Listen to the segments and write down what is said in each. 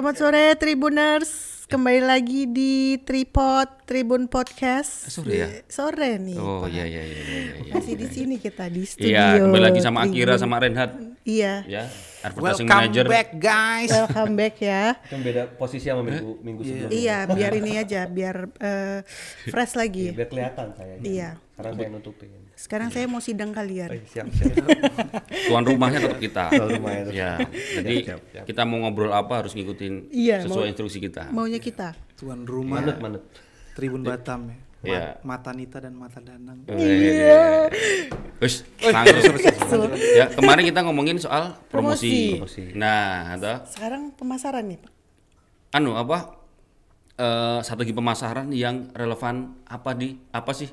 Selamat sore Tribuners, kembali lagi di Tripod Tribun Podcast. Sore ya? Sore nih. Oh iya iya iya iya. iya. Masih di sini kita di studio. Iya, kembali lagi sama Tribun. Akira sama Reinhard Iya. ya, advertising Welcome manager. back guys. Welcome back ya. Kan beda posisi sama minggu minggu sebelumnya. Iya, biar ini aja, biar eh, fresh lagi. Biar kelihatan saya. Iya. Sekarang saya nutupin. Sekarang saya mau sidang kalian. Eh, siap siap. Tuan rumahnya tetap kita. Tuan rumahnya tetap. Ya, jadi kita mau ngobrol apa harus ngikutin Iya, sesuai mau- instruksi kita. Maunya kita. Tuan rumah manut manut. Tribun Batam ya. Ma- Iya. Mata Nita dan Mata Danang. Iya. Wis, langsung. Ya, kemarin kita ngomongin soal promosi. Promosi. Nah, atau Sekarang pemasaran nih, Pak. anu apa eh, strategi pemasaran yang relevan apa di apa sih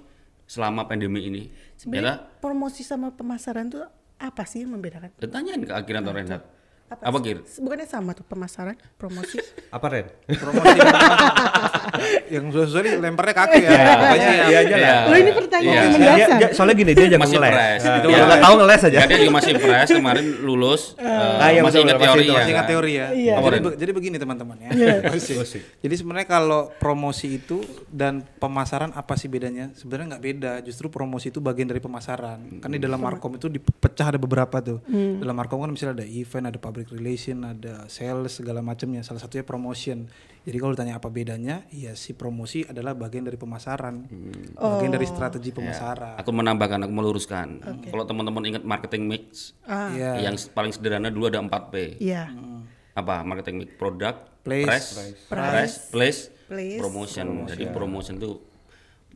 selama pandemi ini? Sebenarnya Ya, promosi sama pemasaran tuh apa sih yang membedakan? tanyain ke Akira atau Reinhard. Apa, Apa Kir? Bukannya sama tuh pemasaran, promosi. Apa Ren? Promosi yang susah-susah nih lemparnya kaki ya. Pokoknya ya. Iya aja lah. Iya. Lo ini pertanyaan Iya. yang Dia, mendasar. dia, soalnya gini dia jago Masih ngeles. Nah, Itu ya. nggak tahu ngeles aja. Ya, dia juga masih fresh kemarin lulus. eh, Ah, iya, masih ingat teori ya. Masih ingat teori ya. Iya. Jadi, jadi begini teman-teman ya. Jadi sebenarnya kalau promosi itu dan pemasaran apa sih bedanya? Sebenarnya nggak beda. Justru promosi itu bagian dari pemasaran. Kan di dalam markom itu dipecah ada beberapa tuh. Dalam markom kan misalnya ada event, ada public relation, ada sales segala macamnya. Salah satunya promotion. Jadi kalau ditanya apa bedanya, ya si promosi adalah bagian dari pemasaran, bagian dari strategi pemasaran. Aku menambahkan, aku meluruskan. Kalau teman-teman ingat marketing mix, Ah, Iya. yang paling sederhana dulu ada 4P. iya. Apa? Marketing mix, produk, Place, price, price, place, Place. promotion. Jadi promotion itu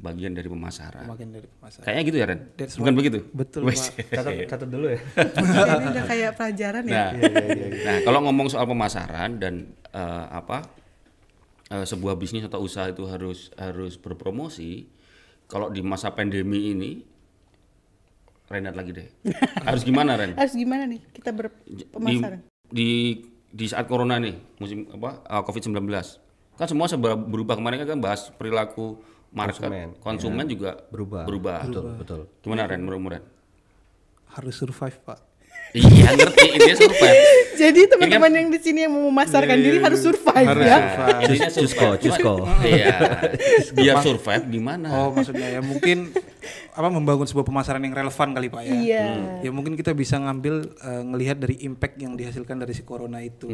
bagian dari pemasaran. bagian dari pemasaran. Kayaknya gitu ya, Ren? That's Bukan begitu? Betul. Pak. Catat catat dulu ya. Ini udah kayak pelajaran ya. Nah, nah kalau ngomong soal pemasaran dan eh, apa eh, sebuah bisnis atau usaha itu harus harus berpromosi. Kalau di masa pandemi ini, Renat lagi deh. Harus gimana Ren? Harus gimana nih kita Di, berpemasaran? di di saat corona nih musim apa eh, COVID-19 kan semua berubah kemarin kan bahas perilaku market Konsumen, konsumen, juga Berubah. berubah. Betul betul. Gimana Ren menurut Ren? Harus survive, Pak. Iya ngerti ini survive. Jadi teman-teman yang di sini yang mau memasarkan diri harus survive Harus ya. survive. Intinya survive. cusko. Iya. Biar survive gimana? Oh, maksudnya ya mungkin apa membangun sebuah pemasaran yang relevan kali Pak ya. Iya. Ya mungkin kita bisa ngambil eh, ngelihat dari impact yang dihasilkan dari si corona itu.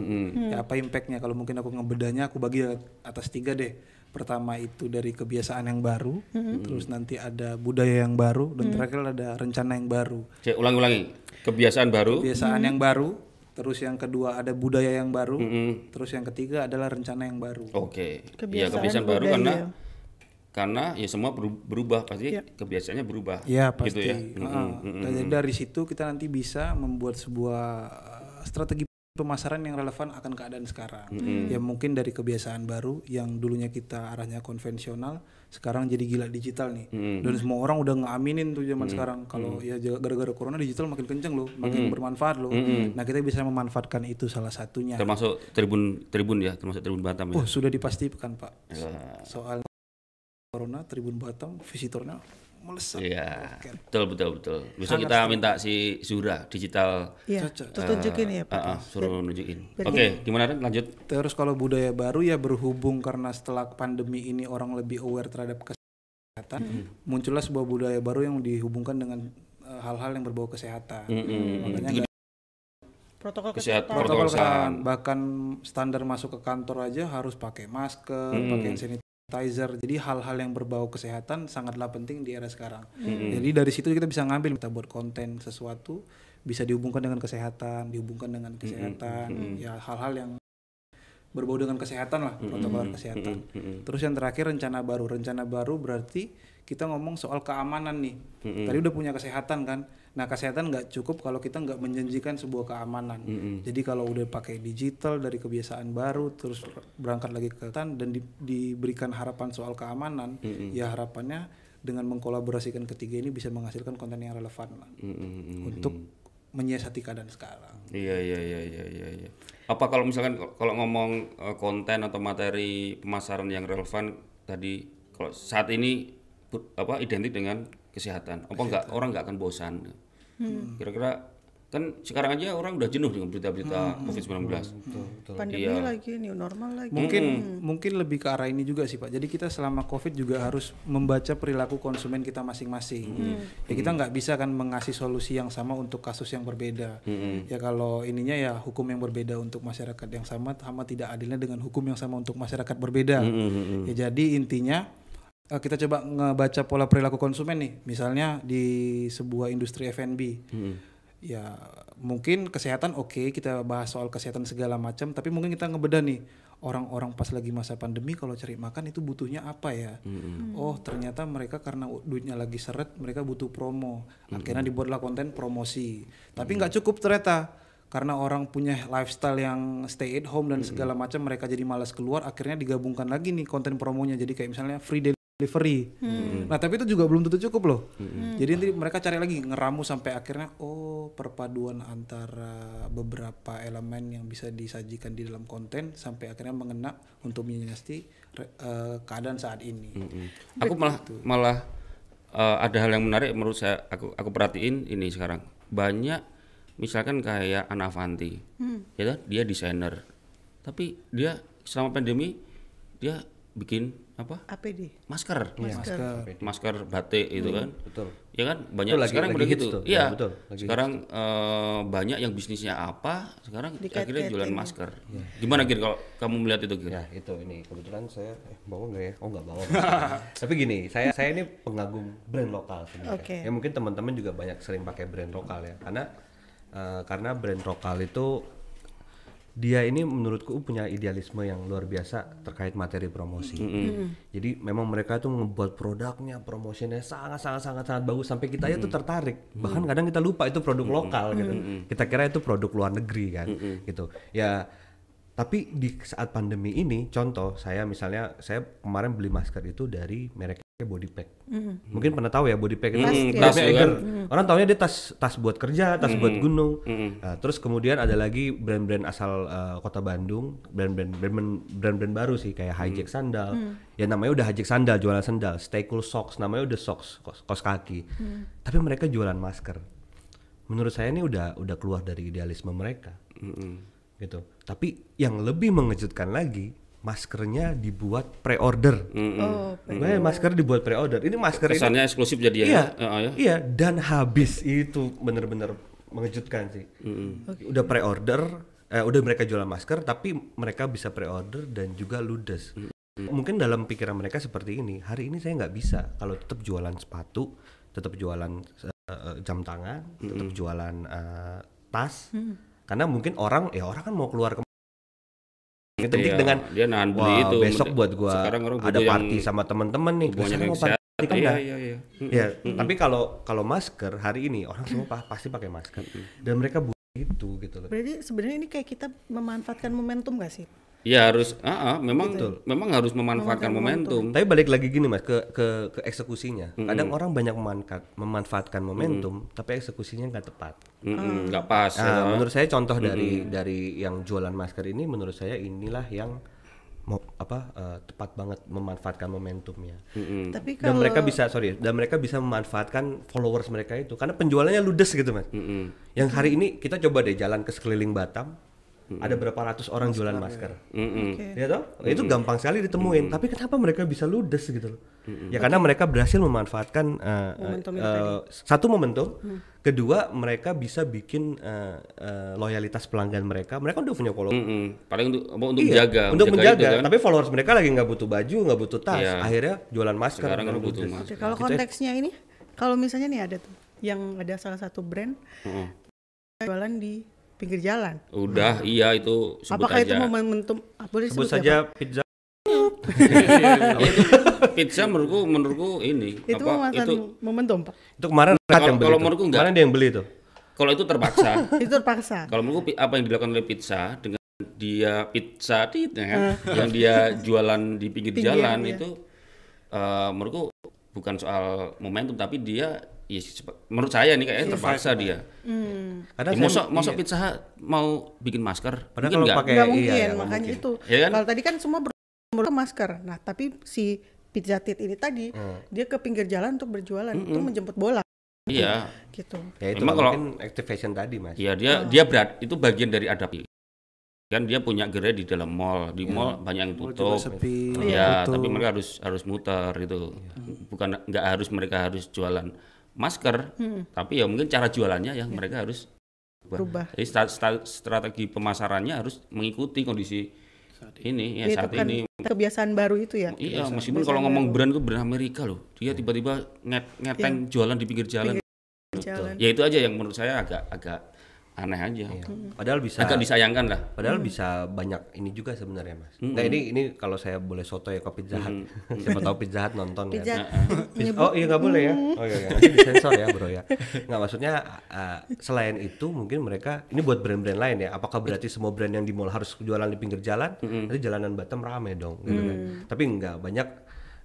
Ya apa impactnya? Kalau mungkin aku ngebedanya aku bagi atas tiga deh. Pertama itu dari kebiasaan yang baru, terus nanti ada budaya yang baru, dan terakhir ada rencana yang baru. Cek ulangi-ulangi. Kebiasaan baru. Kebiasaan yang baru, terus yang kedua ada budaya yang baru, Mm-mm. terus yang ketiga adalah rencana yang baru. Oke. Kebiasaan Iya kebiasaan baru budaya. karena karena ya semua beru- berubah pasti kebiasaannya berubah. Ya pasti. Gitu ya. Heeh. Dan jadi dari situ kita nanti bisa membuat sebuah uh, strategi pemasaran yang relevan akan keadaan sekarang. Ya mungkin dari kebiasaan baru yang dulunya kita arahnya konvensional, sekarang jadi gila digital nih. Dan semua orang udah ngaminin tuh zaman sekarang kalau ya j- gara-gara corona digital makin kenceng loh, makin bermanfaat loh. Nah kita bisa memanfaatkan itu salah satunya. Termasuk tribun tribun ya, termasuk tribun Batam ya. Oh sudah dipastikan pak. Ya. Soal corona Tribun Batam visitornya melesat. Iya. Oke. Betul betul betul. Besok kita minta si Zura digital Iya. Cocok. Tuh tunjukin ya, Pak. ah, ah, suruh nunjukin. Oke, gimana Ren? Lanjut. Terus kalau budaya baru ya berhubung karena setelah pandemi ini orang lebih aware terhadap kesehatan, muncullah sebuah budaya baru yang dihubungkan dengan eh, hal-hal yang berbau kesehatan. Mm-mm. Makanya Itu nggak- Kesehatan. Protokol kesehatan. Protokol kesehatan, bahkan standar masuk ke kantor aja harus pakai masker, pakai hand sanitizer. Jadi hal-hal yang berbau kesehatan sangatlah penting di era sekarang. Jadi dari situ kita bisa ngambil kita buat konten sesuatu bisa dihubungkan dengan kesehatan, dihubungkan dengan kesehatan, ya hal-hal yang berbau dengan kesehatan lah, protokol kesehatan. Mm-mm. Terus yang terakhir rencana baru. Rencana baru berarti kita ngomong soal keamanan nih. Tadi udah punya kesehatan kan. Nah kesehatan nggak cukup kalau kita nggak menjanjikan sebuah keamanan. Jadi kalau udah pakai digital dari kebiasaan baru, terus berangkat lagi ke kesehatan dan di- diberikan harapan soal keamanan, ya harapannya dengan mengkolaborasikan ketiga ini bisa menghasilkan konten yang relevan lah Mm-mm. untuk menyiasati keadaan sekarang. Iya iya iya iya iya. iya. Apa kalau misalkan kalau ngomong eh, konten atau materi pemasaran yang relevan tadi kalau saat ini apa identik dengan kesehatan. Apa enggak orang nggak akan bosan? Kira-kira kan sekarang aja orang udah jenuh dengan berita-berita COVID-19. Pandemi Iya. lagi, new normal lagi. Mungkin mungkin lebih ke arah ini juga sih Pak. Jadi kita selama COVID juga harus membaca perilaku konsumen kita masing-masing. Ya kita nggak bisa kan mengasih solusi yang sama untuk kasus yang berbeda. Ya kalau ininya ya hukum yang berbeda untuk masyarakat yang sama sama tidak adilnya dengan hukum yang sama untuk masyarakat berbeda. Ya jadi intinya kita coba ngebaca pola perilaku konsumen nih. Misalnya di sebuah industri F&B. Ya mungkin kesehatan oke kita bahas soal kesehatan segala macam tapi mungkin kita ngebedah nih. Orang-orang pas lagi masa pandemi kalau cari makan itu butuhnya apa ya? Oh ternyata mereka karena duitnya lagi seret mereka butuh promo. Akhirnya dibuatlah konten promosi. Tapi nggak cukup ternyata. Karena orang punya lifestyle yang stay at home dan segala macam mereka jadi malas keluar akhirnya digabungkan lagi nih konten promonya. Jadi kayak misalnya free delivery nah tapi itu juga belum tentu cukup loh jadi nanti mereka cari lagi ngeramu sampai akhirnya oh perpaduan antara beberapa elemen yang bisa disajikan di dalam konten sampai akhirnya mengena untuk menyiasati re- eh, keadaan saat ini. Aku malah malah eh, ada hal yang menarik menurut saya aku aku perhatiin ini sekarang. Banyak misalkan kayak Ana Avanti. Ya kan? Dia desainer. Tapi dia selama pandemi dia bikin apa? APD. Masker. Masker. Masker batik itu kan. betul. Ya kan banyak lagi- sekarang lagi udah gitu. tuh. Iya. Ya, betul, lagi sekarang eh, banyak yang bisnisnya apa, sekarang akhirnya Dikait-kaitin. jualan masker. Gimana Gir kalau kamu melihat itu Gir? Ya itu ini kebetulan saya eh, bangun nggak ya? Oh nggak bangun. Tapi gini, saya saya ini pengagum brand lokal sebenarnya. Oke. Ya mungkin teman-teman juga banyak sering pakai brand lokal ya, karena eh, karena brand lokal itu dia ini menurutku punya idealisme yang luar biasa terkait materi promosi. Jadi memang mereka tuh ngebuat produknya, promosinya sangat sangat sangat sangat bagus sampai kita aja tuh tertarik. Bahkan kadang kita lupa itu produk lokal gitu. Kita kira itu produk luar negeri kan, gitu. Ya tapi di saat pandemi ini, contoh saya misalnya saya kemarin beli masker itu dari mereknya Body Pack. Mungkin pernah tahu ya Body Pack itu Mm, tas tas ya Eiger. kan? Orang taunya dia tas tas buat kerja, tas buat gunung. Nah, terus kemudian ada lagi brand-brand asal uh, kota Bandung, brand-brand brand-brand baru sih kayak Hijack sandal. Ya namanya udah Hijack sandal, jualan sandal. Stay Cool Socks, namanya udah socks, kos, kos kaki. Tapi mereka jualan masker. Menurut saya ini udah udah keluar dari idealisme mereka. Gitu. Tapi yang lebih mengejutkan lagi, maskernya dibuat pre-order. Oh, Makanya masker dibuat pre-order. Ini masker ini Kesannya eksklusif jadi ya. iya, Heeh, ya. iya dan habis itu bener-bener mengejutkan sih. Udah pre-order, eh, udah mereka jualan masker, tapi mereka bisa pre-order dan juga ludes. Mungkin dalam pikiran mereka seperti ini. Hari ini saya nggak bisa kalau tetap jualan sepatu, tetap jualan eh, jam tangan, tetap jualan eh, tas. Karena mungkin orang, ya orang kan mau keluar ke Identik Iya, dengan dia nahan beli Wah, itu. besok buat gua Sekarang orang ada party sama teman-teman nih. dengan mau party kan Iya, dah. iya, iya. Ya, tapi kalau kalau masker hari ini orang semua pa- pasti pakai masker dan mereka butuh itu gitu loh. Berarti sebenarnya ini kayak kita memanfaatkan momentum gak sih? Iya harus, ah, ah, memang memang harus memanfaatkan momentum. Tapi balik lagi gini mas ke ke ke eksekusinya. Kadang orang banyak memanfaat, memanfaatkan momentum, tapi eksekusinya nggak tepat. Mm-mm, nggak pas. Nah, ya. menurut saya contoh dari dari yang jualan masker ini, menurut saya inilah yang mau apa eh, tepat banget memanfaatkan momentumnya. Tapi Dan kalau mereka bisa sorry, dan mereka bisa memanfaatkan followers mereka itu karena penjualannya ludes gitu mas. Yang hari ini kita coba deh jalan ke sekeliling Batam, ada berapa ratus orang jualan masker. Mm-mm. Oke. Ya toh? Itu gampang sekali ditemuin. Tapi kenapa mereka bisa ludes gitu loh? Ya karena mereka berhasil memanfaatkan uh, Momentum uh, uh, satu momentum. Kedua, mereka bisa bikin uh, uh, loyalitas pelanggan mereka. Mereka udah punya follower. Mm-mm. Paling untuk untuk Iya, menjaga, untuk menjaga. itu kan. Tapi followers mereka lagi nggak butuh baju, nggak butuh tas. Iya. Akhirnya jualan masker. Sekarang kan butuh masker. Kalau konteksnya ini, kalau misalnya nih ada tuh yang ada salah satu brand Mm-mm. jualan di pinggir jalan. Udah, iya itu sebut Apakah itu aja. momentum? ah, Boleh Sebut disebut ya, saja pizza. Ya, itu pizza menurutku menurutku ini? Itu apa itu momentum, Pak. Itu kemarin Kalau- yang beli. kalau menurutku nggak. Kemarin dia yang beli itu. kalau itu terpaksa. itu terpaksa. kalau menurutku apa yang dilakukan oleh pizza dengan dia pizza tit ya kan, Ah. yang dia jualan di pinggir, Pinggir, jalan iya. itu eh, menurutku bukan soal momentum tapi dia ya, sepe- menurut saya nih kayaknya terpaksa dia. Hmm. Ya, masa masa iya. Pizza mau bikin masker? Padahal Mungkin kalau nggak? pakai- Nggak iya, mungkin, iya, makanya mungkin. itu. Iya kan? Kalau tadi kan semua ber masker. Nah, tapi si pizza tit ini tadi Hmm. dia ke pinggir jalan untuk berjualan, itu menjemput bola. Iya. gitu. Ya itu Memang kalau- mungkin activation tadi mas. Iya dia dia berat itu bagian dari adaptasi. Kan dia punya gerai di dalam mall, di mall banyak yang Mall tutup. sepi, Iya, tutup. tapi mereka harus harus muter itu. Bukan nggak harus mereka harus jualan masker, tapi ya mungkin cara jualannya yang mereka harus Berubah. Jadi sta- sta- strategi pemasarannya harus mengikuti kondisi ini ya itu saat kan ini. kebiasaan baru itu ya. Iya, meskipun kalau ngomong brand itu brand Amerika loh. Dia tiba-tiba nget ngeteng jualan di pinggir jalan. Jalan. Ya itu aja yang menurut saya agak agak aneh aja. Iya. Padahal bisa Agak disayangkan lah. Padahal bisa banyak ini juga sebenarnya mas. Nah ini ini kalau saya boleh soto ya ke Pizza Hut. Siapa tahu Pizza Hut nonton Pizza kan. Pizza- oh iya nggak boleh ya. Oh iya, iya. nanti disensor ya bro ya. Nggak maksudnya uh, selain itu mungkin mereka ini buat brand-brand lain ya. Apakah berarti semua brand yang di mall harus jualan di pinggir jalan? Nanti jalanan Batam rame dong. Gitu kan. Tapi enggak banyak.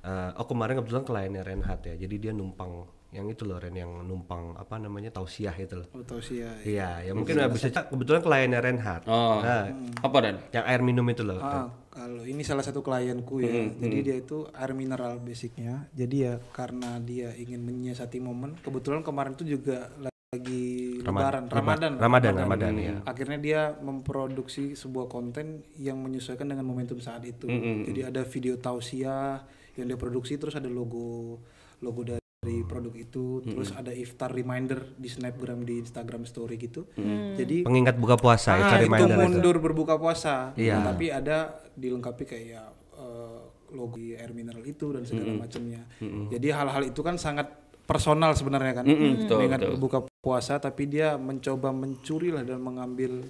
Uh, oh kemarin kebetulan kliennya Renhat ya. Jadi dia numpang yang itu loh Ren yang numpang apa namanya tausiah itu loh. Oh, tausiah. Iya, ya mungkin bisa kebetulan kliennya Renhat. Oh. Nah, Apa dan? yang air minum itu loh. Ah, kalau ini salah satu klienku ya. Jadi dia itu air mineral basicnya. Jadi ya karena dia ingin menyiasati momen. Kebetulan kemarin itu juga lagi Lebaran, Ramadan. Ramadan, Ramadan ya. Akhirnya dia memproduksi sebuah konten yang menyesuaikan dengan momentum saat itu. Jadi ada video tausiah yang dia produksi, terus ada logo logo dari produk itu, terus ada iftar reminder di snapgram, di Instagram story gitu. Jadi Pengingat buka puasa itu Ah, itu reminder itu. mundur berbuka puasa. Iya. Nah, tapi ada dilengkapi kayak eh, logo air mineral itu dan segala macamnya. Jadi hal-hal itu kan sangat personal sebenarnya kan. betul, Mengingat betul. berbuka puasa tapi dia mencoba mencuri lah dan mengambil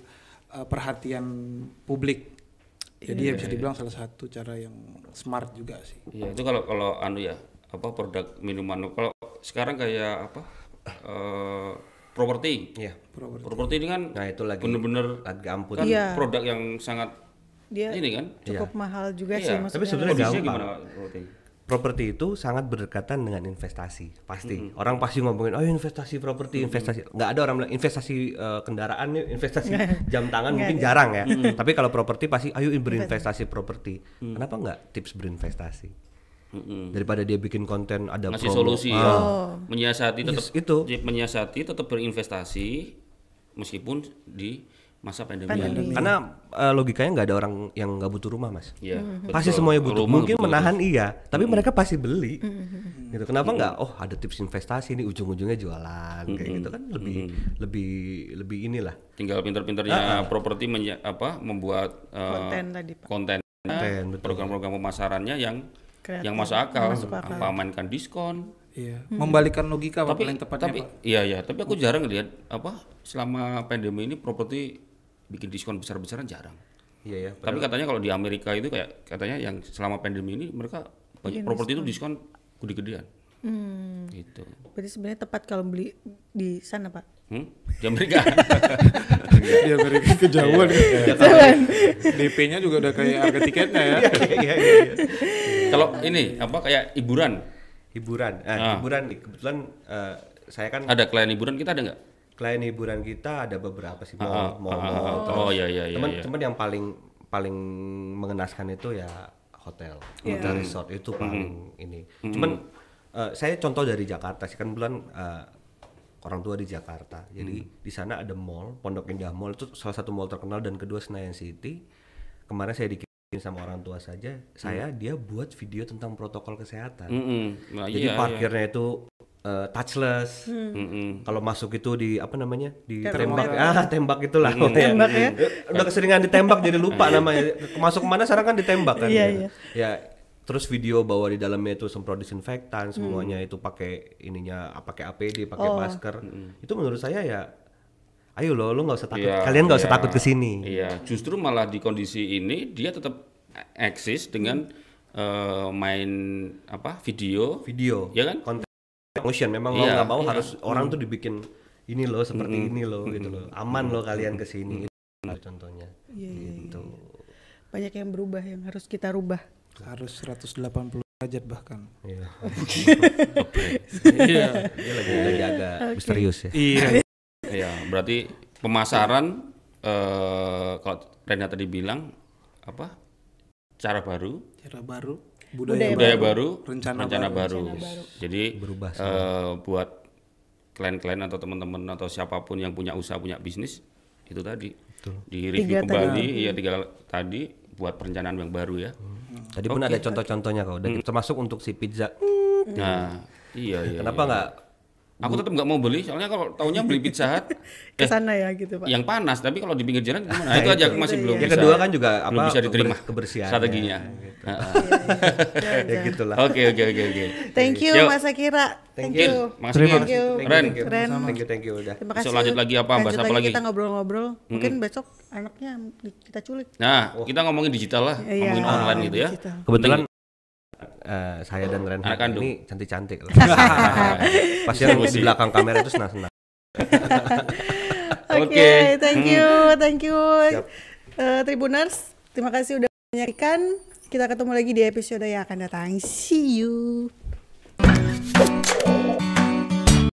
eh, perhatian publik. Jadi ya bisa dibilang salah satu cara yang smart juga sih. Iya, itu kalau kalau anu ya, apa produk minuman kalau sekarang kayak apa? eh properti. Iya. Properti ini kan Nah, itu lagi bener-bener lagi ampun. kan Iya. produk yang sangat Dia ini kan. cukup mahal juga Iya, sih tapi maksudnya. Tapi sebenarnya gampang. gimana properti? Properti itu sangat berdekatan dengan investasi, pasti. Orang pasti ngomongin, oh investasi properti, investasi. Nggak ada orang bilang investasi eh, kendaraan, nih, investasi jam tangan mungkin jarang ya. Tapi kalau properti pasti, ayo berinvestasi properti. Kenapa nggak tips berinvestasi? Mm-mm. Daripada dia bikin konten ada ngasih promo. solusi Ah, ya. Menyiasati tetap Yes, itu. menyiasati tetap berinvestasi meskipun di masa pandemi. ini. Karena eh, logikanya nggak ada orang yang nggak butuh rumah, mas. Iya. Pasti betul. semuanya butuh. Rumah Mungkin butuh. menahan iya, tapi mereka pasti beli. Gitu. Kenapa nggak? Oh ada tips investasi nih ujung-ujungnya jualan kayak gitu kan lebih lebih lebih inilah Tinggal pinter-pinternya properti menye- apa membuat eh, Konten tadi, Pak. konten, program-program pemasarannya yang Kreatif. yang masuk akal, Masuk akal. apa mainkan diskon. Iya. Membalikkan logika Pak, tapi paling tepatnya tapi Pak. iya ya, tapi aku jarang lihat apa selama pandemi ini properti bikin diskon besar-besaran jarang. iya ya Tapi katanya kalau di Amerika itu kayak katanya yang selama pandemi ini mereka banyak properti itu diskon gede-gedean. Hmm. Gitu. Berarti sebenarnya tepat kalau beli di sana, Pak. Hmm? Di Amerika. Dia dari kejauhan. DP-nya juga udah kayak harga tiketnya ya. iya iya iya. kalau ini apa kayak hiburan hiburan eh, Ah. hiburan nih kebetulan eh, saya kan ada klien hiburan kita ada nggak? Klien hiburan kita ada beberapa sih mall mall, mall, oh, iya, iya, iya, teman iya. teman yang paling paling mengenaskan itu ya hotel hotel resort itu paling ini. Cuman eh, saya contoh dari Jakarta sih kan bulan eh, orang tua di Jakarta. Jadi di sana ada mall Pondok Indah Mall itu salah satu mall terkenal dan kedua Senayan City. Kemarin saya dikirim sama orang tua saja saya dia buat video tentang protokol kesehatan. Mm-mm. Nah, jadi iya, parkirnya itu uh, touchless. Hmm. Mm-mm. Kalau masuk itu di apa namanya? Di Tembak. tembak. Ah, tembak itulah. Tembak ya. Udah keseringan ditembak jadi lupa namanya. Masuk ke mana sekarang kan ditembak kan. Iya, ya. iya. Ya, terus video bahwa di dalamnya itu semprot disinfektan, semuanya itu pakai ininya pakai APD, pakai Oh. masker. Itu menurut saya ya ayo lo lo nggak usah takut. Iya, Kalian nggak usah iya. takut ke sini. Iya, justru malah di kondisi ini dia tetap eksis dengan eh, main apa video, Video. ya kan? Konten motion memang mau Iya, nggak mau iya. harus orang tuh dibikin ini loh seperti ini loh gitu loh. Aman loh kalian ke sini. Itu contohnya. Iya, iya, Gitu. Banyak yang berubah yang harus kita rubah. Harus 180 derajat bahkan. Iya. Iya. Dia lagi lagi agak misterius ya. Iya. Iya, berarti pemasaran eh kalau Rena tadi bilang apa? Cara baru, Cara baru, Budaya budaya, budaya baru, rencana baru. baru. Jadi Berubah eh, buat klien-klien atau teman-teman atau siapa pun yang punya usaha punya bisnis itu tadi. Di Tiga review kembali ya tiga tadi buat perencanaan yang baru ya. Tadi pun ada contoh-contohnya kok, dan termasuk untuk si pizza. Nah, iya iya. Kenapa nggak Aku tetap nggak mau beli soalnya kalau taunya beli pizza hut Ke sana ya gitu, Pak. yang panas tapi kalau di pinggir jalan gimana? Nah, itu aja aku masih belum Yang bisa. kedua kan juga belum apa, bisa diterima keber- kebersihannya, strateginya. gitu. Heeh. ya gitulah. Oke oke oke oke. Thank you Yuk. Mas Akira. Thank you. makasih Terima Kin. kasih. Thank you, Ren. thank you. Keren. Thank you, thank you udah. Terima Besok kasih. lanjut lagi apa? Bahas Lanjut apa lagi? Kita ngobrol-ngobrol. Mungkin besok anaknya kita culik. Nah, kita ngomongin digital lah, Iya, ngomongin online gitu ya. Kebetulan eh, saya dan kandung. ini cantik-cantik loh. Pas yang di belakang kamera itu senang-senang. Oke, thank you, thank you. Siap. Eh, Tribuners, terima kasih udah menyaksikan. Kita ketemu lagi di episode yang akan datang. See you.